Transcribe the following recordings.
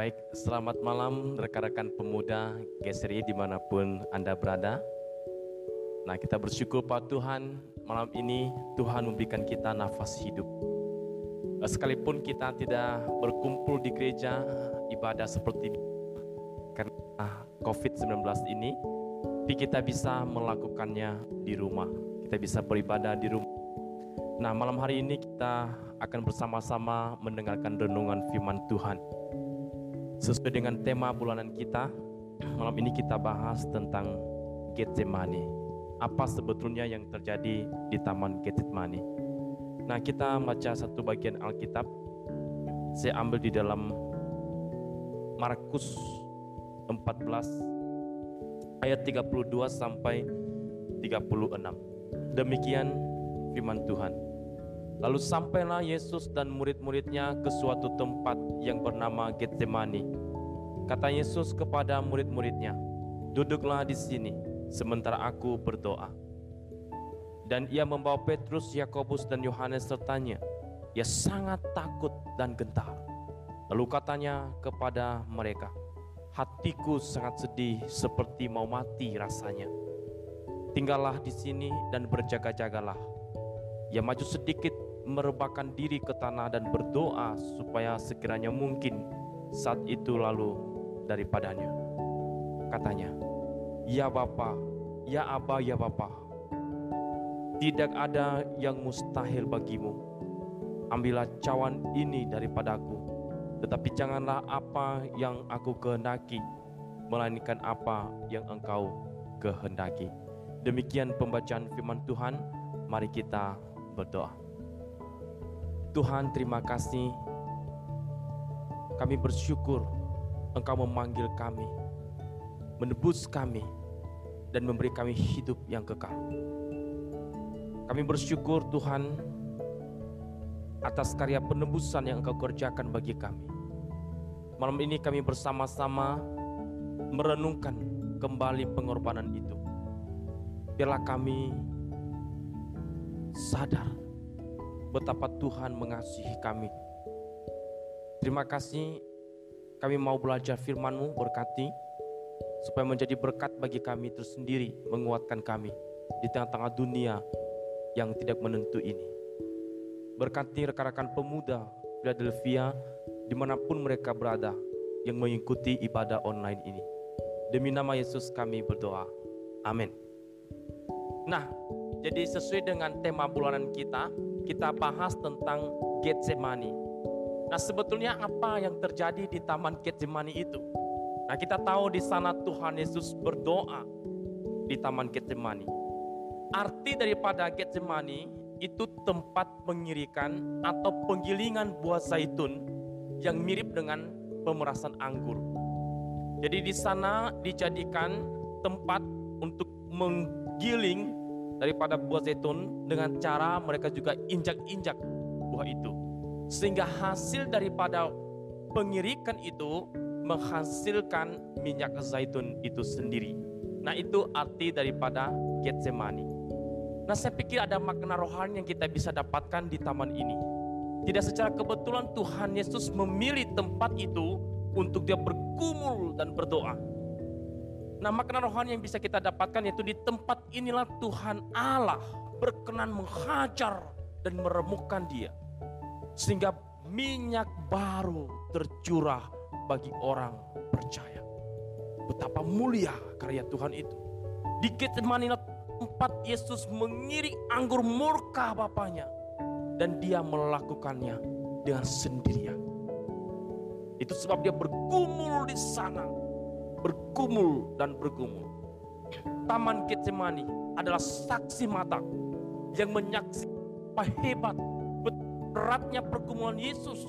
Baik, selamat malam rekan-rekan pemuda GSRI di mana pun Anda berada. Nah kita bersyukur pada Tuhan malam ini Tuhan memberikan kita nafas hidup. Sekalipun kita tidak berkumpul di gereja ibadah seperti ini, karena COVID-19 ini, tapi kita bisa melakukannya di rumah. Kita bisa beribadah di rumah. Nah malam hari ini kita akan bersama-sama mendengarkan renungan firman Tuhan. Sesuai dengan tema bulanan kita, malam ini kita bahas tentang Getsemani. Apa sebetulnya yang terjadi di Taman Getsemani? Nah, kita baca satu bagian Alkitab. Saya ambil di dalam Markus 14 ayat 32 sampai 36. Demikian firman Tuhan. Lalu sampailah Yesus dan murid-muridnya ke suatu tempat yang bernama Getsemani. Kata Yesus kepada murid-muridnya, "Duduklah di sini sementara aku berdoa." Dan ia membawa Petrus, Yakobus, dan Yohanes sertanya. Ia sangat takut dan gentar. Lalu katanya kepada mereka, "Hatiku sangat sedih seperti mau mati rasanya. Tinggallah di sini dan berjaga-jagalah." Ia maju sedikit merebahkan diri ke tanah dan berdoa supaya sekiranya mungkin saat itu lalu daripadanya. Katanya, Ya Bapa, Ya Aba, Ya Bapa, tidak ada yang mustahil bagimu. Ambillah cawan ini daripadaku, tetapi janganlah apa yang aku kehendaki, melainkan apa yang engkau kehendaki. Demikian pembacaan firman Tuhan, mari kita berdoa. Tuhan terima kasih. Kami bersyukur Engkau memanggil kami menebus kami dan memberi kami hidup yang kekal. Kami bersyukur Tuhan atas karya penebusan yang Engkau kerjakan bagi kami. Malam ini kami bersama-sama merenungkan kembali pengorbanan itu. Biarlah kami sadar betapa Tuhan mengasihi kami. Terima kasih kami mau belajar firman-Mu berkati supaya menjadi berkat bagi kami tersendiri menguatkan kami di tengah-tengah dunia yang tidak menentu ini. Berkati rekan-rekan pemuda Philadelphia di mana pun mereka berada yang mengikuti ibadah online ini. Demi nama Yesus kami berdoa. Amin. Nah, jadi sesuai dengan tema bulanan kita, kita bahas tentang Getsemani. Nah, sebetulnya apa yang terjadi di Taman Getsemani itu? Nah, kita tahu di sana Tuhan Yesus berdoa di Taman Getsemani. Arti daripada Getsemani itu tempat pengirikan atau penggilingan buah zaitun yang mirip dengan pemerasan anggur. Jadi di sana dijadikan tempat untuk menggiling daripada buah zaitun dengan cara mereka juga injak-injak buah itu. Sehingga hasil daripada pengirikan itu menghasilkan minyak zaitun itu sendiri. Nah itu arti daripada Getsemani. Nah saya pikir ada makna rohani yang kita bisa dapatkan di taman ini. Tidak secara kebetulan Tuhan Yesus memilih tempat itu untuk dia bergumul dan berdoa. Nah makna rohani yang bisa kita dapatkan yaitu di tempat inilah Tuhan Allah berkenan menghajar dan meremukkan dia. Sehingga minyak baru tercurah bagi orang percaya. Betapa mulia karya Tuhan itu. Di Getsemani tempat Yesus mengiring anggur murka Bapaknya. Dan dia melakukannya dengan sendirian. Itu sebab dia bergumul di sana bergumul dan bergumul. Taman Getsemani adalah saksi mata yang menyaksikan hebat beratnya pergumulan Yesus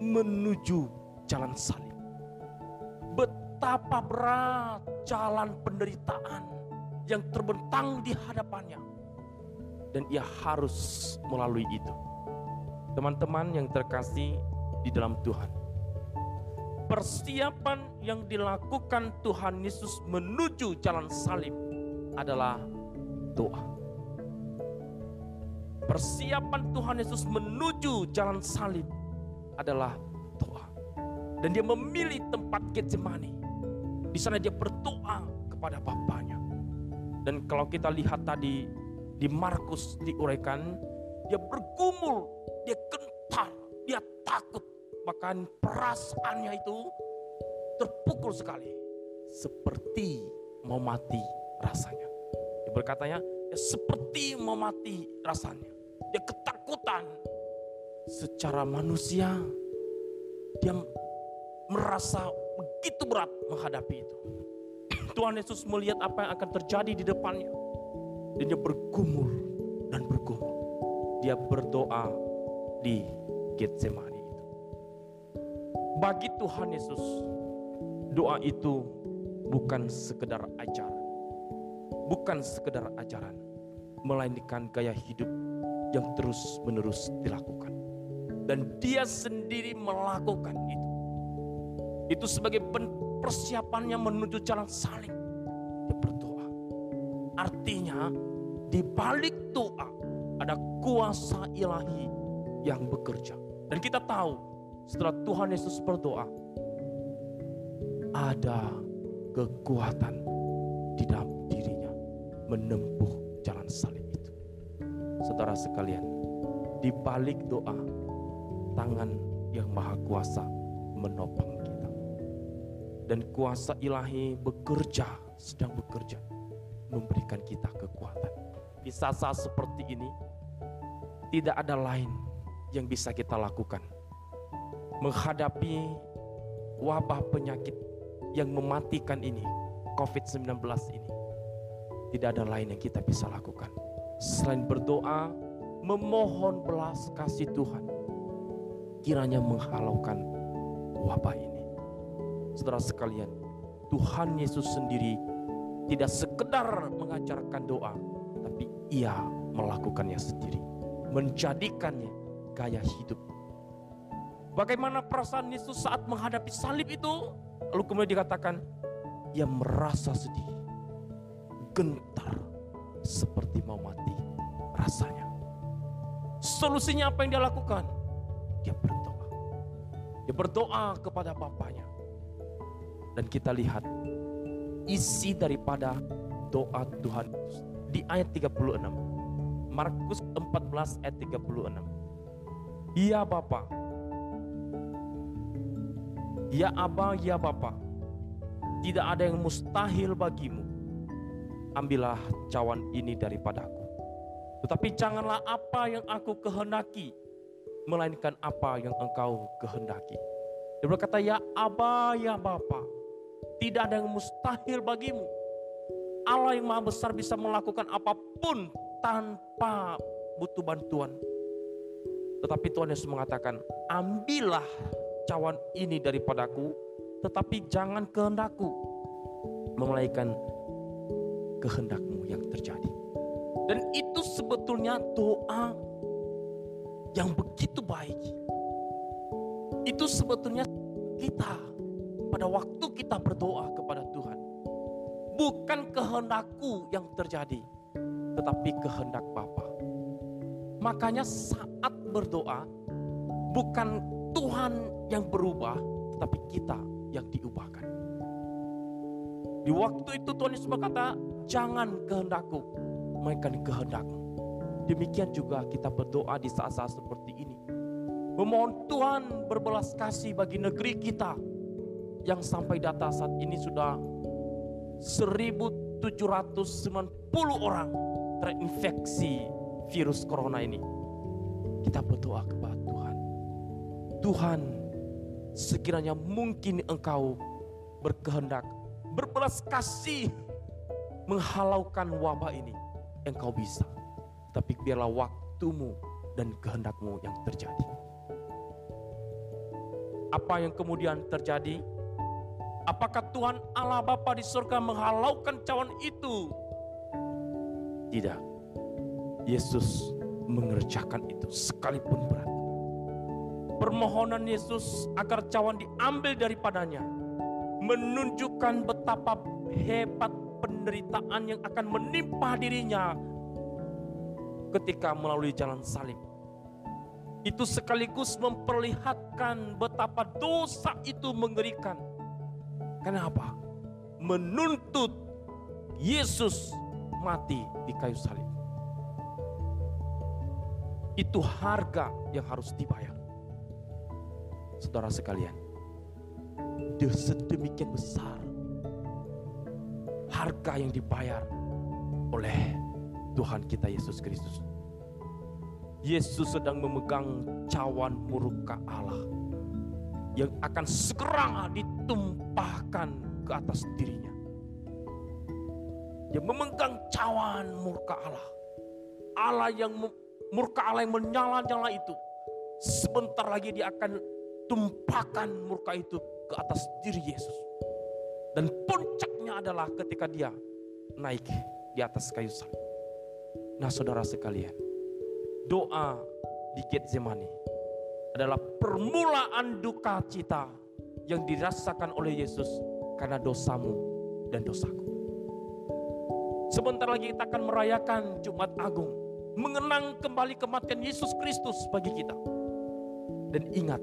menuju jalan salib. Betapa berat jalan penderitaan yang terbentang di hadapannya. Dan ia harus melalui itu. Teman-teman yang terkasih di dalam Tuhan persiapan yang dilakukan Tuhan Yesus menuju jalan salib adalah doa. Persiapan Tuhan Yesus menuju jalan salib adalah doa. Dan dia memilih tempat Getsemani. Di sana dia berdoa kepada Bapaknya. Dan kalau kita lihat tadi di Markus diuraikan, dia bergumul, dia gentar, dia takut. Bahkan perasaannya itu terpukul sekali. Seperti mau mati rasanya. Dia berkatanya, ya seperti mau mati rasanya. Dia ketakutan. Secara manusia, dia merasa begitu berat menghadapi itu. Tuhan Yesus melihat apa yang akan terjadi di depannya. Dan dia bergumul dan bergumul. Dia berdoa di Getsemani. Bagi Tuhan Yesus, doa itu bukan sekedar ajaran. Bukan sekedar ajaran, melainkan gaya hidup yang terus-menerus dilakukan. Dan dia sendiri melakukan itu. Itu sebagai persiapannya menuju jalan salib. Berdoa. Artinya di balik doa ada kuasa ilahi yang bekerja. Dan kita tahu setelah Tuhan Yesus berdoa ada kekuatan di dalam dirinya menempuh jalan salib itu. Saudara sekalian, di balik doa tangan yang maha kuasa menopang kita. Dan kuasa ilahi bekerja, sedang bekerja memberikan kita kekuatan. Di saat-saat seperti ini tidak ada lain yang bisa kita lakukan menghadapi wabah penyakit yang mematikan ini, COVID-19 ini. Tidak ada lain yang kita bisa lakukan selain berdoa, memohon belas kasih Tuhan, kiranya menghalaukan wabah ini. Saudara sekalian, Tuhan Yesus sendiri tidak sekedar mengajarkan doa, tapi ia melakukannya sendiri, menjadikannya gaya hidup. Bagaimana perasaan Yesus saat menghadapi salib itu? Lalu kemudian dikatakan, ia merasa sedih, gentar, seperti mau mati rasanya. Solusinya apa yang dia lakukan? Dia berdoa. Dia berdoa kepada Bapaknya. Dan kita lihat isi daripada doa Tuhan di ayat 36. Markus 14 ayat 36. Ya Bapa. Ya Aba, ya Bapa. Tidak ada yang mustahil bagimu ambillah cawan ini daripadaku. Tetapi janganlah apa yang aku kehendaki, melainkan apa yang engkau kehendaki. Dia berkata, ya Aba, ya Bapa, tidak ada yang mustahil bagimu. Allah yang maha besar bisa melakukan apa pun tanpa butuh bantuan. Tetapi Tuhan Yesus mengatakan, ambillah cawan ini daripadaku, tetapi jangan kehendakku, melainkan kehendakmu yang terjadi. Dan itu sebetulnya doa yang begitu baik. Itu sebetulnya kita pada waktu kita berdoa kepada Tuhan. Bukan kehendakku yang terjadi, tetapi kehendak Bapa. Makanya saat berdoa, bukan Tuhan yang berubah, tetapi kita yang diubahkan. Di waktu itu Tuhan Yesus berkata, jangan kehendakku, melainkan kehendakmu. Demikian juga kita berdoa di saat-saat seperti ini. Memohon Tuhan berbelas kasih bagi negeri kita yang sampai data saat ini sudah 1790 orang terinfeksi virus corona ini. Kita berdoa kepada Tuhan. Sekiranya mungkin Engkau berkehendak berbelas kasih menghalaukan wabah ini, engkau bisa. Tapi biarlah waktumu dan kehendakmu yang terjadi. Apa yang kemudian terjadi? Apakah Tuhan Allah Bapa di surga menghalaukan cawan itu? Tidak. Yesus mengerjakan itu sekalipun berat. Permohonan Yesus agar cawan diambil daripadanya menunjukkan betapa hebat penderitaan yang akan menimpa dirinya ketika melalui jalan salib. itu sekaligus memperlihatkan betapa dosa itu mengerikan. Kenapa? Menuntut Yesus mati di kayu salib. Itu harga yang harus dibayar. Saudara sekalian, sedemikian besar harga yang dibayar oleh Tuhan kita Yesus Kristus. Yesus sedang memegang cawan murka Allah yang akan segera ditumpahkan ke atas dirinya. Dia memegang cawan murka Allah. Allah yang murka Allah yang menyala-nyala itu. Sebentar lagi dia akan tumpahkan murka itu ke atas diri Yesus. Dan puncaknya adalah ketika dia naik di atas kayu salib. Nah saudara sekalian, doa di Getsemani adalah permulaan duka cita yang dirasakan oleh Yesus karena dosamu dan dosaku. Sebentar lagi kita akan merayakan Jumat Agung, mengenang kembali kematian Yesus Kristus bagi kita. Dan ingat,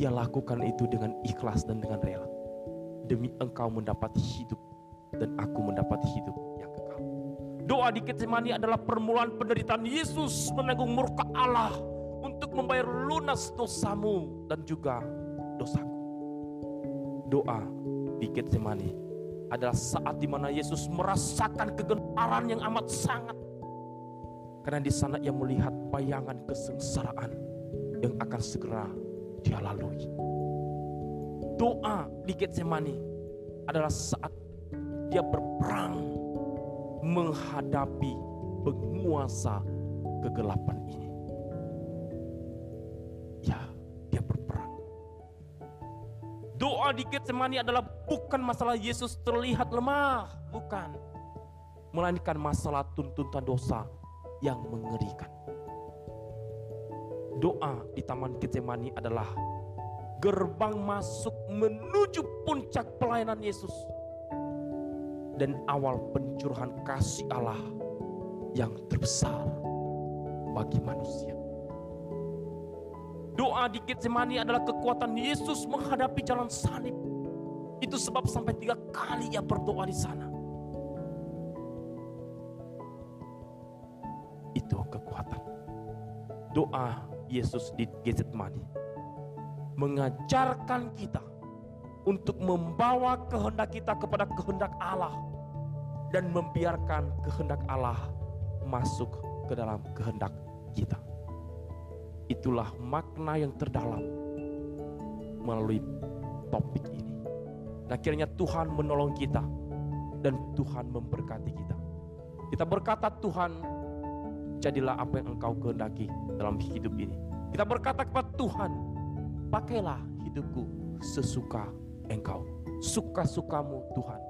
dia lakukan itu dengan ikhlas dan dengan rela. Demi engkau mendapat hidup dan aku mendapat hidup Doa di Getsemani adalah permulaan penderitaan Yesus menanggung murka Allah untuk membayar lunas dosamu dan juga dosaku. Doa di Getsemani adalah saat di mana Yesus merasakan kegentaran yang amat sangat. Karena di sana ia melihat bayangan kesengsaraan yang akan segera dia lalui. Doa di Getsemani adalah saat dia berperang menghadapi penguasa kegelapan ini. Ya, dia berperang. Doa di Getsemani adalah bukan masalah Yesus terlihat lemah, bukan. Melainkan masalah tuntutan dosa yang mengerikan. Doa di Taman Getsemani adalah gerbang masuk menuju puncak pelayanan Yesus dan awal pencurahan kasih Allah yang terbesar bagi manusia. Doa di Getsemani adalah kekuatan Yesus menghadapi jalan salib. Itu sebab sampai tiga kali ia berdoa di sana. Itu kekuatan. Doa Yesus di Getsemani mengajarkan kita untuk membawa kehendak kita kepada kehendak Allah dan membiarkan kehendak Allah masuk ke dalam kehendak kita. Itulah makna yang terdalam melalui topik ini. Nah, kiranya Tuhan menolong kita dan Tuhan memberkati kita. Kita berkata Tuhan, jadilah apa yang engkau kehendaki dalam hidup ini. Kita berkata kepada Tuhan, pakailah hidupku sesuka engkau. Suka-sukamu Tuhan,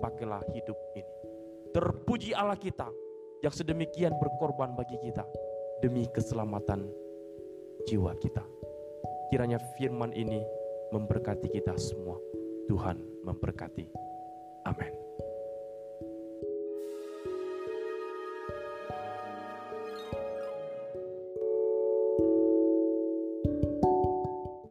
pakailah hidup ini. Terpuji Allah kita yang sedemikian berkorban bagi kita demi keselamatan jiwa kita. Kiranya firman ini memberkati kita semua. Tuhan memberkati. Amin.